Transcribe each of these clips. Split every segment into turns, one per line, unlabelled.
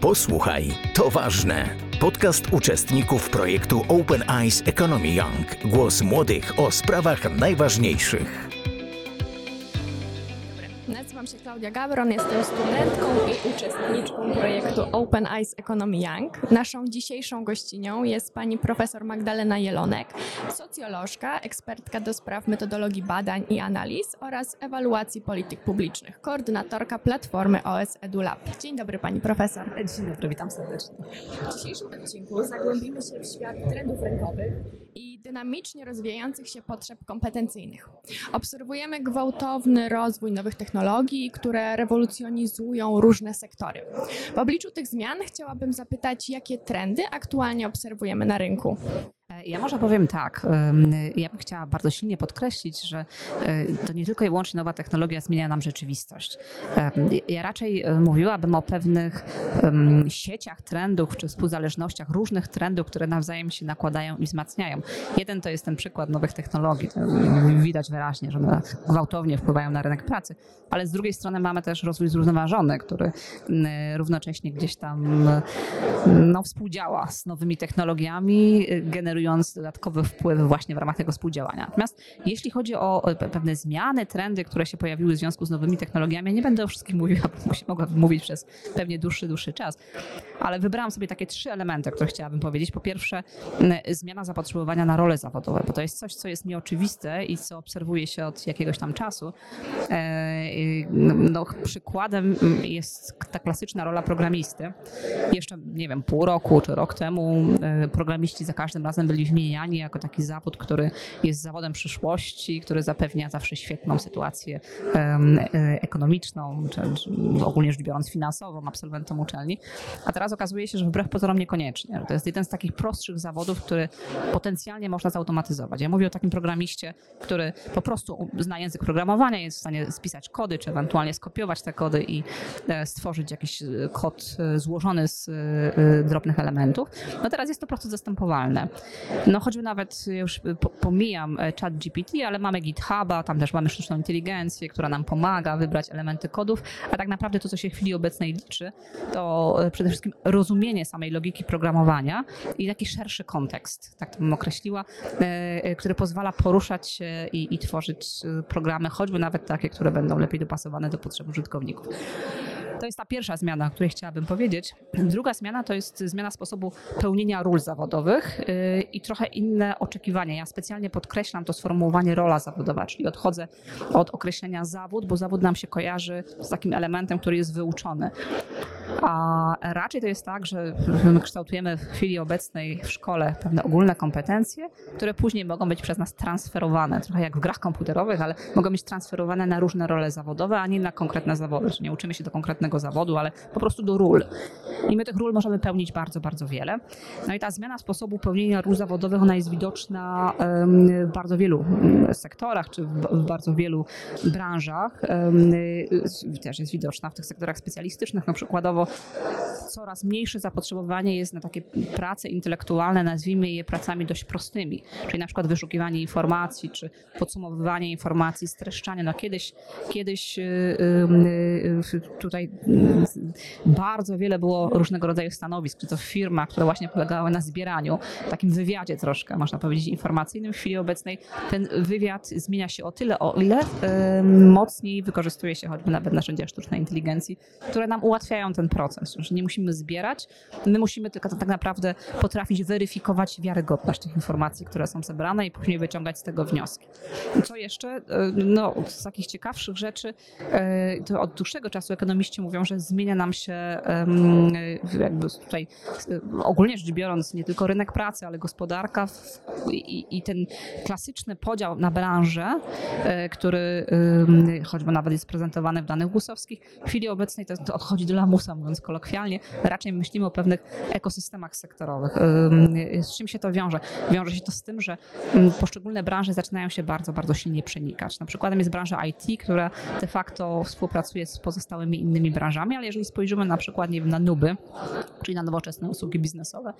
Posłuchaj, to ważne. Podcast uczestników projektu Open Eyes Economy Young. Głos młodych o sprawach najważniejszych.
Się Klaudia Gabron, jestem studentką i uczestniczką projektu Open Eyes Economy Young. Naszą dzisiejszą gościnią jest pani profesor Magdalena Jelonek, socjolożka, ekspertka do spraw metodologii badań i analiz oraz ewaluacji polityk publicznych, koordynatorka platformy OS EduLab. Dzień dobry pani profesor.
Dzień dobry, witam serdecznie.
W dzisiejszym odcinku zagłębimy się w świat trendów rynkowych i dynamicznie rozwijających się potrzeb kompetencyjnych. Obserwujemy gwałtowny rozwój nowych technologii, które rewolucjonizują różne sektory. W obliczu tych zmian chciałabym zapytać, jakie trendy aktualnie obserwujemy na rynku?
Ja może powiem tak. Ja bym chciała bardzo silnie podkreślić, że e, to nie tylko i wyłącznie nowa technologia zmienia nam rzeczywistość. Ja raczej e, mówiłabym o pewnych sieciach trendów czy współzależnościach, różnych trendów, które nawzajem się nakładają i wzmacniają. Jeden to jest ten przykład nowych technologii. Widać wyraźnie, że one gwałtownie wpływają na rynek pracy, ale z drugiej strony mamy też rozwój zrównoważony, który równocześnie gdzieś tam no, współdziała z nowymi technologiami, y, generując dodatkowy wpływ właśnie w ramach tego współdziałania. Natomiast jeśli chodzi o pe- pewne zmiany, trendy, które się pojawiły w związku z nowymi technologiami, nie będę o wszystkich mówiła, bo się mogłabym mówić przez pewnie dłuższy, dłuższy czas, ale wybrałam sobie takie trzy elementy, które chciałabym powiedzieć. Po pierwsze, zmiana zapotrzebowania na role zawodowe, bo to jest coś, co jest nieoczywiste i co obserwuje się od jakiegoś tam czasu. E, y, No, przykładem jest ta klasyczna rola programisty. Jeszcze, nie wiem, pół roku czy rok temu e, programiści za każdym razem byli wymieniani jako taki zawód, który jest zawodem przyszłości, który zapewnia zawsze świetną sytuację e, ekonomiczną, czy, ogólnie rzecz biorąc finansową absolwentom uczelni. A teraz okazuje się, że wbrew pozorom niekoniecznie. To jest jeden z takich prostszych zawodów, który potencjalnie można zautomatyzować. Ja mówię o takim programiście, który po prostu zna język programowania, jest w stanie spisać kody, czy ewentualnie skopiować te kody i e, stworzyć jakiś e, kod złożony z drobnych elementów. No teraz jest to prostu zastępowalne. No choćby nawet już po- pomijam e, chat GPT, ale mamy GitHuba, tam też mamy sztuczną inteligencję, która nam pomaga wybrać elementy kodów, a tak naprawdę to, co się w chwili obecnej liczy, to e, przede wszystkim rozumienie samej logiki programowania i taki szerszy kontekst, tak to bym określiła, e, który pozwala poruszać się i, i tworzyć programy, choćby nawet takie, które będą lepiej dopasowane do potrzeb użytkowników. To jest ta pierwsza zmiana, o której chciałabym powiedzieć. Druga zmiana to jest zmiana sposobu pełnienia ról zawodowych yy, i trochę inne oczekiwania. Ja specjalnie podkreślam to sformułowanie rola zawodowa, czyli odchodzę od określenia zawód, bo zawód nam się kojarzy z takim elementem, który jest wyuczony. A raczej to jest tak, że my kształtujemy w chwili obecnej w szkole pewne ogólne kompetencje, które później mogą być przez nas transferowane, trochę jak w grach komputerowych, ale mogą być transferowane na różne role zawodowe, a nie na konkretne zawody. Czyli nie uczymy się do konkretnego zawodu, ale po prostu do ról. I my tych ról możemy pełnić bardzo, bardzo wiele. No i ta zmiana sposobu pełnienia ról zawodowych, ona jest widoczna w bardzo wielu mm, sektorach, czy w, bardzo wielu branżach. Y, Też jest widoczna w tych sektorach specjalistycznych, no przykładowo coraz mniejsze zapotrzebowanie jest na takie prace intelektualne, nazwijmy je pracami dość prostymi, czyli na przykład wyszukiwanie informacji, czy podsumowywanie informacji, streszczanie. No kiedyś, kiedyś y, y, y, tutaj bardzo wiele było różnego rodzaju stanowisk, czy to w firmach, które właśnie polegały na zbieraniu, takim wywiadzie troszkę, można powiedzieć, informacyjnym. W chwili obecnej ten wywiad zmienia się o tyle, o ile mocniej wykorzystuje się choćby nawet narzędzia sztucznej inteligencji, które nam ułatwiają ten proces. Już nie musimy zbierać, my musimy tylko tak naprawdę potrafić weryfikować wiarygodność tych informacji, które są zebrane i później wyciągać z tego wnioski. Co jeszcze? Y, No, z takich ciekawszych rzeczy, y, to od dłuższego czasu ekonomiści mówią, że zmienia nam się jakby tutaj y, ogólnie rzecz biorąc nie tylko rynek pracy, ale gospodarka i, i ten klasyczny podział na branże, który choćby nawet jest prezentowany w danych gusowskich, w chwili obecnej to, to odchodzi do lamusa, mówiąc kolokwialnie. Raczej myślimy o pewnych ekosystemach sektorowych. Z czym się to wiąże? Wiąże się to z tym, że poszczególne branże zaczynają się bardzo, bardzo silnie przenikać. Na przykładem jest branża IT, która de facto współpracuje z pozostałymi innymi branżami, ale jeżeli spojrzymy na przykład nie wiem, na nuby, czyli na nowoczesne usługi biznesowe,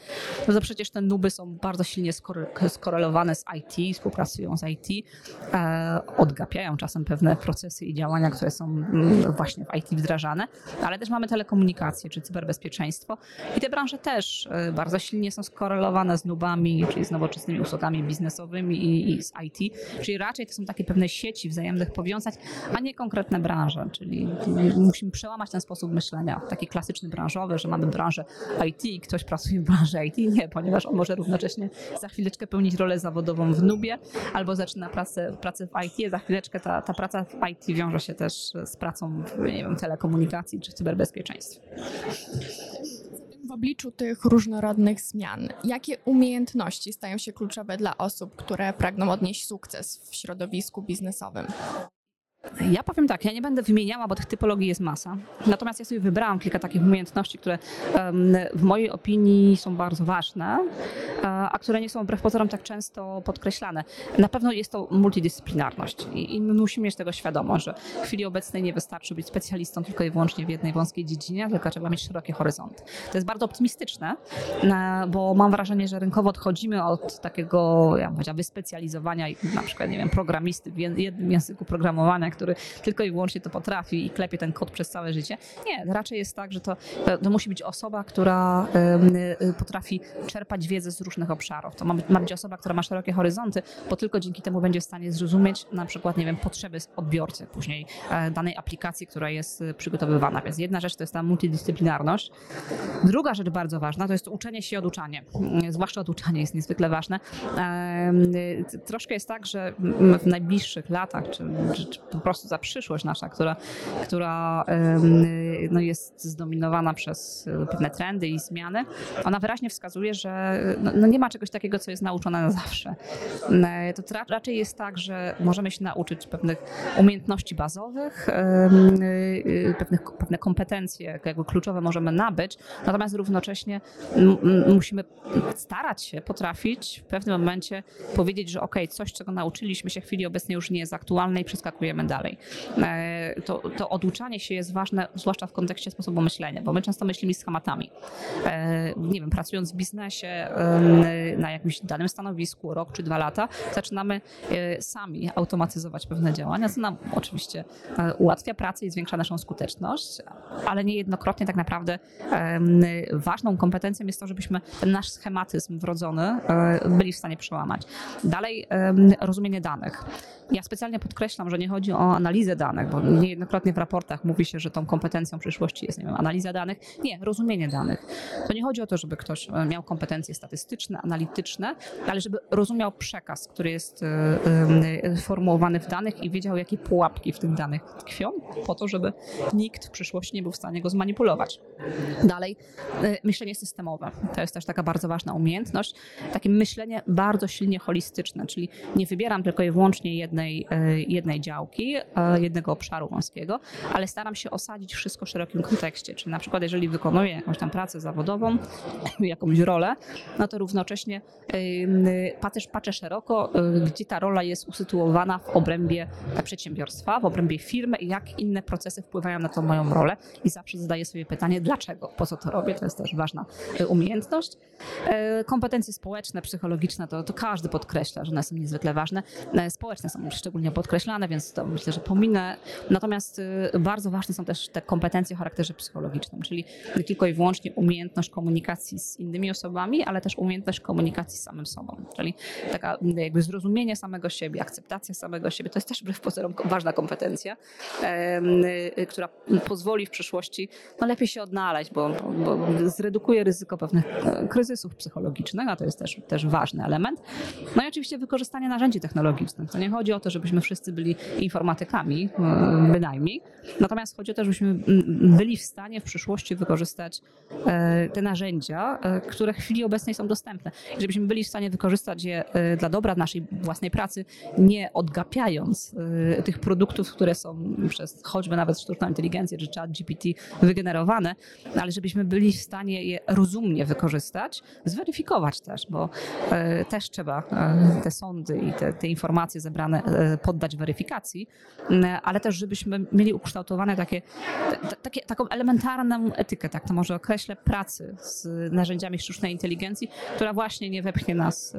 no to przecież te nuby są bardzo silnie skore- skorelowane z IT, współpracują z IT, e, odgapiają czasem pewne procesy i działania, które są mm, właśnie w IT wdrażane, ale też mamy telekomunikacje komunikację czy cyberbezpieczeństwo. I te branże też bardzo silnie są skorelowane z nubami, czyli z nowoczesnymi usługami biznesowymi i, i z IT, czyli raczej to są takie pewne sieci wzajemnych powiązań, a nie konkretne branże, czyli musimy przełamać ten sposób myślenia, taki klasyczny branżowy, że mamy branżę IT i ktoś pracuje w branży IT. Nie, ponieważ on może równocześnie za chwileczkę pełnić rolę zawodową w Nubie albo zaczyna pracę, pracę w IT, za chwileczkę ta, ta praca w IT wiąże się też z pracą w nie wiem, telekomunikacji czy cyberbezpieczeństwie.
W obliczu tych różnorodnych zmian, jakie umiejętności stają się kluczowe dla osób, które pragną odnieść sukces w środowisku biznesowym?
Ja powiem tak, ja nie będę wymieniała, bo tych typologii jest masa. Natomiast ja sobie wybrałam kilka takich umiejętności, które w mojej opinii są bardzo ważne, e, a które nie są wbrew pozorom tak często podkreślane. Na pewno jest to multidyscyplinarność i my musimy mieć tego świadomość, że w chwili obecnej nie wystarczy być specjalistą tylko i wyłącznie w jednej wąskiej dziedzinie, tylko trzeba mieć szerokie horyzonty. To jest bardzo optymistyczne, e, bo mam wrażenie, że rynkowo odchodzimy od takiego, ja bym wyspecjalizowania na przykład, nie wiem, programisty w jednym języku programowania, który tylko i wyłącznie to potrafi i klepie ten kod przez całe życie. Nie, raczej jest tak, że to, to musi być osoba, która y, potrafi czerpać wiedzę z różnych obszarów. To ma być, ma być osoba, która ma szerokie horyzonty, bo tylko dzięki temu będzie w stanie zrozumieć na przykład, nie wiem, potrzeby odbiorcy później e, danej aplikacji, która jest y, przygotowywana. Więc jedna rzecz to jest ta multidyscyplinarność. Druga rzecz bardzo ważna to jest uczenie się i oduczanie. Mm, zwłaszcza oduczanie jest niezwykle ważne. Y, troszkę jest tak, że w najbliższych latach, czy, czy, czy po prostu za przyszłość nasza, która, która no jest zdominowana przez pewne trendy i zmiany, ona wyraźnie wskazuje, że no, no nie ma czegoś takiego, co jest nauczone na zawsze. To raczej jest tak, że możemy się nauczyć pewnych umiejętności bazowych, pewnych, pewne kompetencje jakby kluczowe możemy nabyć, natomiast równocześnie musimy starać się, potrafić w pewnym momencie powiedzieć, że ok, coś, czego nauczyliśmy się w chwili obecnej już nie jest aktualne i przeskakujemy dalej. E, to, to oduczanie się jest ważne, zwłaszcza w kontekście sposobu myślenia, bo my często myślimy schematami. E, nie wiem, pracując w biznesie na jakimś danym stanowisku rok czy dwa lata, zaczynamy e, sami automatyzować pewne działania, co nam oczywiście ułatwia pracę i zwiększa naszą skuteczność, ale niejednokrotnie tak naprawdę ważną kompetencją jest to, żebyśmy ten nasz schematyzm wrodzony byli w stanie przełamać. Dalej rozumienie danych. Ja specjalnie podkreślam, że nie chodzi o analizę danych, bo niejednokrotnie w raportach mówi się, że tą kompetencją przyszłości jest, nie wiem, analiza danych. Nie, rozumienie danych. To nie chodzi o to, żeby ktoś e, miał kompetencje statystyczne, analityczne, ale żeby rozumiał przekaz, który jest e, e, formułowany w danych i wiedział, jakie pułapki w tych danych tkwią, po to, żeby nikt w przyszłości nie był w stanie go zmanipulować. Dalej, myślenie systemowe. To jest też taka bardzo ważna umiejętność. Takie myślenie bardzo silnie holistyczne, czyli nie wybieram tylko i wyłącznie jednej, jednej działki, E, jednego obszaru wąskiego, ale staram się osadzić wszystko w szerokim kontekście. Czyli na przykład, jeżeli wykonuję jakąś tam pracę zawodową, jakąś rolę, no to równocześnie patrzę, patrzę szeroko, e, gdzie ta rola jest usytuowana w obrębie przedsiębiorstwa, w obrębie firmy i jak inne procesy wpływają na tą moją rolę i zawsze zadaję sobie pytanie, dlaczego, po co to robię, to jest też ważna e, umiejętność. Kompetencje społeczne, psychologiczne, to, to każdy podkreśla, że one są niezwykle ważne. Społeczne są szczególnie podkreślane, więc to myślę, że pominę. Natomiast y, bardzo ważne są też te kompetencje o charakterze psychologicznym, czyli nie tylko i wyłącznie umiejętność komunikacji z innymi osobami, ale też umiejętność komunikacji z samym sobą, czyli taka jakby zrozumienie samego siebie, akceptacja samego siebie. To jest też wbrew pozorom ważna kompetencja, y, która pozwoli w przyszłości no, lepiej się odnaleźć, bo, bo zredukuje ryzyko pewnych e, kryzysów psychologicznych, a to jest też, też ważny element. No i oczywiście wykorzystanie narzędzi technologicznych. To nie chodzi o to, żebyśmy wszyscy byli informatykami, e, bynajmniej. Natomiast chodzi o to, żebyśmy byli w stanie w przyszłości wykorzystać e, te narzędzia, e, które w chwili obecnej są dostępne. Żebyśmy byli w stanie wykorzystać je dla dobra naszej własnej pracy, nie odgapiając tych produktów, które są przez choćby nawet sztuczną inteligencję czy chat GPT wygenerowane, ale żebyśmy byli w stanie je rozumnie wykorzystać, zweryfikować też, bo też trzeba te sądy i te, te informacje zebrane poddać weryfikacji, ale też żebyśmy mieli ukształtowane takie, takie, taką elementarną etykę, tak to może określę, pracy z narzędziami sztucznej inteligencji, która właśnie nie wepchnie nas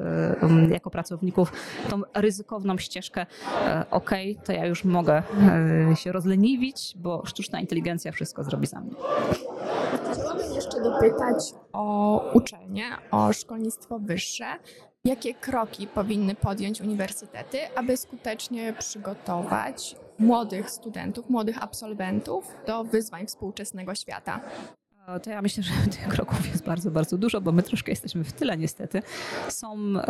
jako pracowników tą ryzykowną ścieżkę, e, ok, to ja już mogę e, się rozleniwić, bo sztuczna inteligencja wszystko zrobi za mnie.
Chciałabym jeszcze dopytać o uczelnie, o szkolnictwo wyższe. Jakie kroki powinny podjąć uniwersytety, aby skutecznie przygotować młodych studentów, młodych absolwentów do wyzwań współczesnego świata?
To ja myślę, że tych kroków jest bardzo, bardzo dużo, bo my troszkę jesteśmy w tyle niestety. Są um,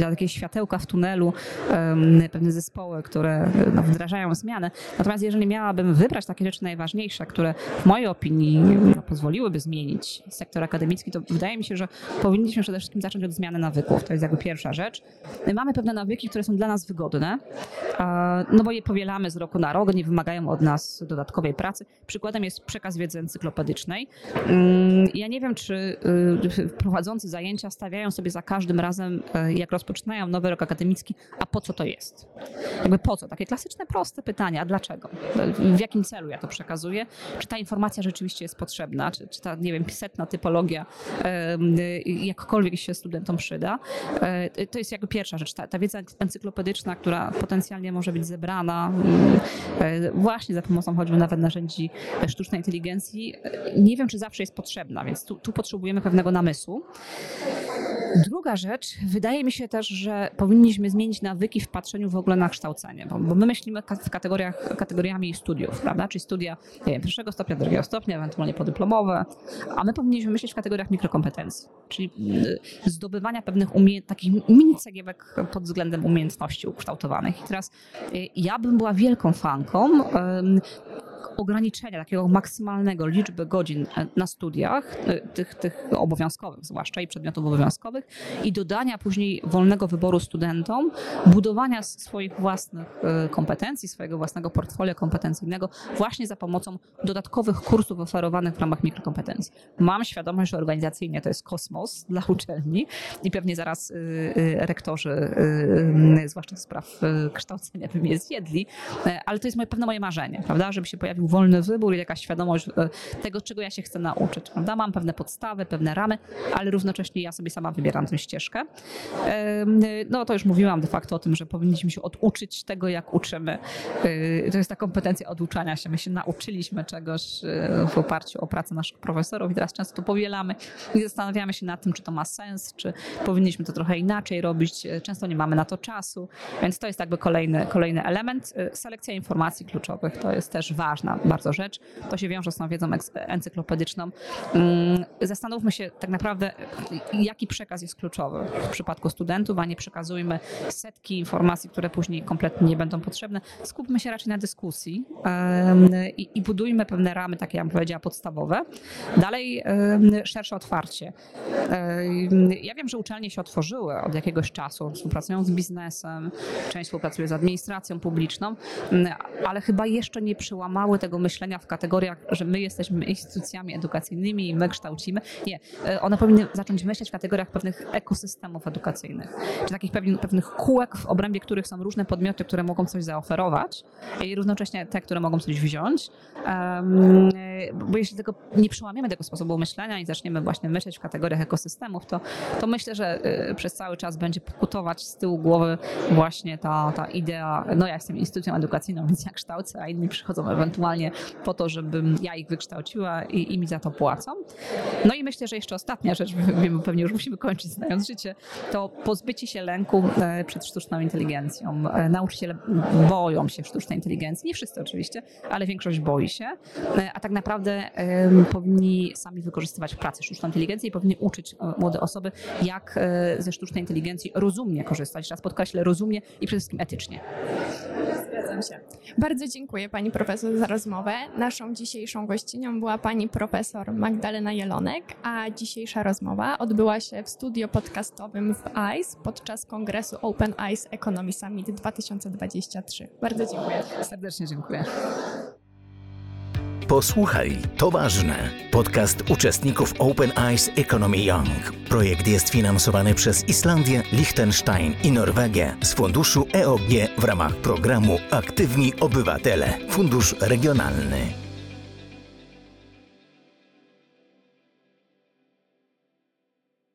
takie światełka w tunelu, um, pewne zespoły, które no, wdrażają zmiany. Natomiast jeżeli miałabym wybrać takie rzeczy najważniejsze, które w mojej opinii no, pozwoliłyby zmienić sektor akademicki, to wydaje mi się, że powinniśmy przede wszystkim zacząć od zmiany nawyków. To jest jakby pierwsza rzecz. Mamy pewne nawyki, które są dla nas wygodne, no bo je powielamy z roku na rok, nie wymagają od nas dodatkowej pracy. Przykładem jest przekaz wiedzy encyklopedycznej. Mm, ja nie wiem, czy y, prowadzący zajęcia stawiają sobie za każdym razem, y, jak rozpoczynają nowy rok akademicki, a po co to jest? Jakby po co? Takie klasyczne, proste pytania, a dlaczego? W jakim celu ja to przekazuję? Czy ta informacja rzeczywiście jest potrzebna? Czy, czy ta, nie wiem, setna typologia jakkolwiek się studentom przyda? To jest jakby pierwsza rzecz. Ta, ta wiedza encyklopedyczna, która potencjalnie może być zebrana właśnie za pomocą choćby nawet narzędzi sztucznej inteligencji, nie wiem, czy zawsze jest potrzebna, więc tu, tu potrzebujemy pewnego namysłu. Druga rzecz, wydaje mi się też, że powinniśmy zmienić nawyki w patrzeniu w ogóle na kształcenie, bo, bo my myślimy w kategoriach, kategoriami studiów, prawda? Czyli studia wiem, pierwszego stopnia, drugiego stopnia, ewentualnie podyplomowe, a my powinniśmy myśleć w kategoriach mikrokompetencji, czyli y, zdobywania pewnych umie- takich mini cegiewek pod względem umiejętności ukształtowanych. I teraz y, ja bym była wielką fanką ograniczenia takiego maksymalnego liczby godzin e, na studiach, e, tych, tych obowiązkowych zwłaszcza i przedmiotów obowiązkowych i dodania później wolnego wyboru studentom, budowania swoich własnych e, kompetencji, swojego własnego portfolio kompetencyjnego właśnie za pomocą dodatkowych kursów oferowanych w ramach mikrokompetencji. Mam świadomość, że organizacyjnie to jest kosmos dla uczelni i pewnie zaraz rektorzy, zwłaszcza do spraw kształcenia, by mnie zjedli, ale to jest moje, pewne moje marzenie, prawda, żeby się pojawił wolny wybór i jakaś świadomość e, tego, czego ja się chcę nauczyć. Prawda? Mam pewne podstawy, pewne ramy, ale równocześnie ja sobie sama wybieram tę ścieżkę. No to już mówiłam de facto o tym, że powinniśmy się oduczyć tego, jak uczymy. E, to jest ta kompetencja oduczania się. My się nauczyliśmy czegoś e, w oparciu o pracę naszych profesorów i teraz często to powielamy i zastanawiamy się nad tym, czy to ma sens, czy powinniśmy to trochę inaczej robić. Często nie mamy na to czasu, więc to jest jakby kolejny, kolejny element. Selekcja informacji kluczowych to jest też ważna bardzo rzecz. To się wiąże z tą wiedzą encyklopedyczną. Mm, zastanówmy się tak naprawdę, jaki przekaz jest kluczowy w przypadku studentów, a nie przekazujmy setki informacji, które później kompletnie nie będą potrzebne. Skupmy się raczej na dyskusji i, budujmy pewne ramy, takie jak powiedziała, podstawowe. Dalej szersze otwarcie. Ja wiem, że uczelnie się otworzyły od jakiegoś czasu, współpracują z biznesem, część współpracuje z administracją publiczną, ale chyba jeszcze nie przełamały tego myślenia w kategoriach, że my jesteśmy instytucjami edukacyjnymi i my kształcimy. Nie, e, one powinny zacząć myśleć w kategoriach pewnych ekosystemów edukacyjnych, czy takich pewnych, pewnych kółek, w obrębie których są różne podmioty, które mogą coś zaoferować i równocześnie te, które mogą coś wziąć. Um, bo jeśli tego nie przełamiemy tego sposobu myślenia i zaczniemy właśnie myśleć w kategoriach ekosystemów, to, to myślę, że e, przez cały czas będzie pokutować z tyłu głowy właśnie ta, ta idea, no ja jestem instytucją edukacyjną, więc ja kształcę, a inni przychodzą ewentualnie po to, żebym ja ich wykształciła i, i mi za to płacą. No i myślę, że jeszcze ostatnia rzecz, wiem, pewnie już musimy kończyć znając życie, to pozbycie się lęku e, przed sztuczną inteligencją. E, nauczyciele boją się sztucznej inteligencji, nie wszyscy oczywiście, ale większość boi się, e, a tak naprawdę powinni sami wykorzystywać w pracy sztuczną inteligencję i powinni uczyć młode osoby, jak ze sztucznej inteligencji rozumnie korzystać. Raz podkreślę, rozumnie i przede wszystkim etycznie.
Zgadzam się. Bardzo dziękuję pani profesor za rozmowę. Naszą dzisiejszą gościnią była pani profesor Magdalena Jelonek, a dzisiejsza rozmowa odbyła się w studio podcastowym w ICE podczas kongresu Open ICE Economy Summit 2023. Bardzo dziękuję.
Serdecznie dziękuję.
Posłuchaj, to ważne. Podcast uczestników Open Eyes Economy Young. Projekt jest finansowany przez Islandię, Liechtenstein i Norwegię z funduszu EOG w ramach programu Aktywni Obywatele, Fundusz Regionalny.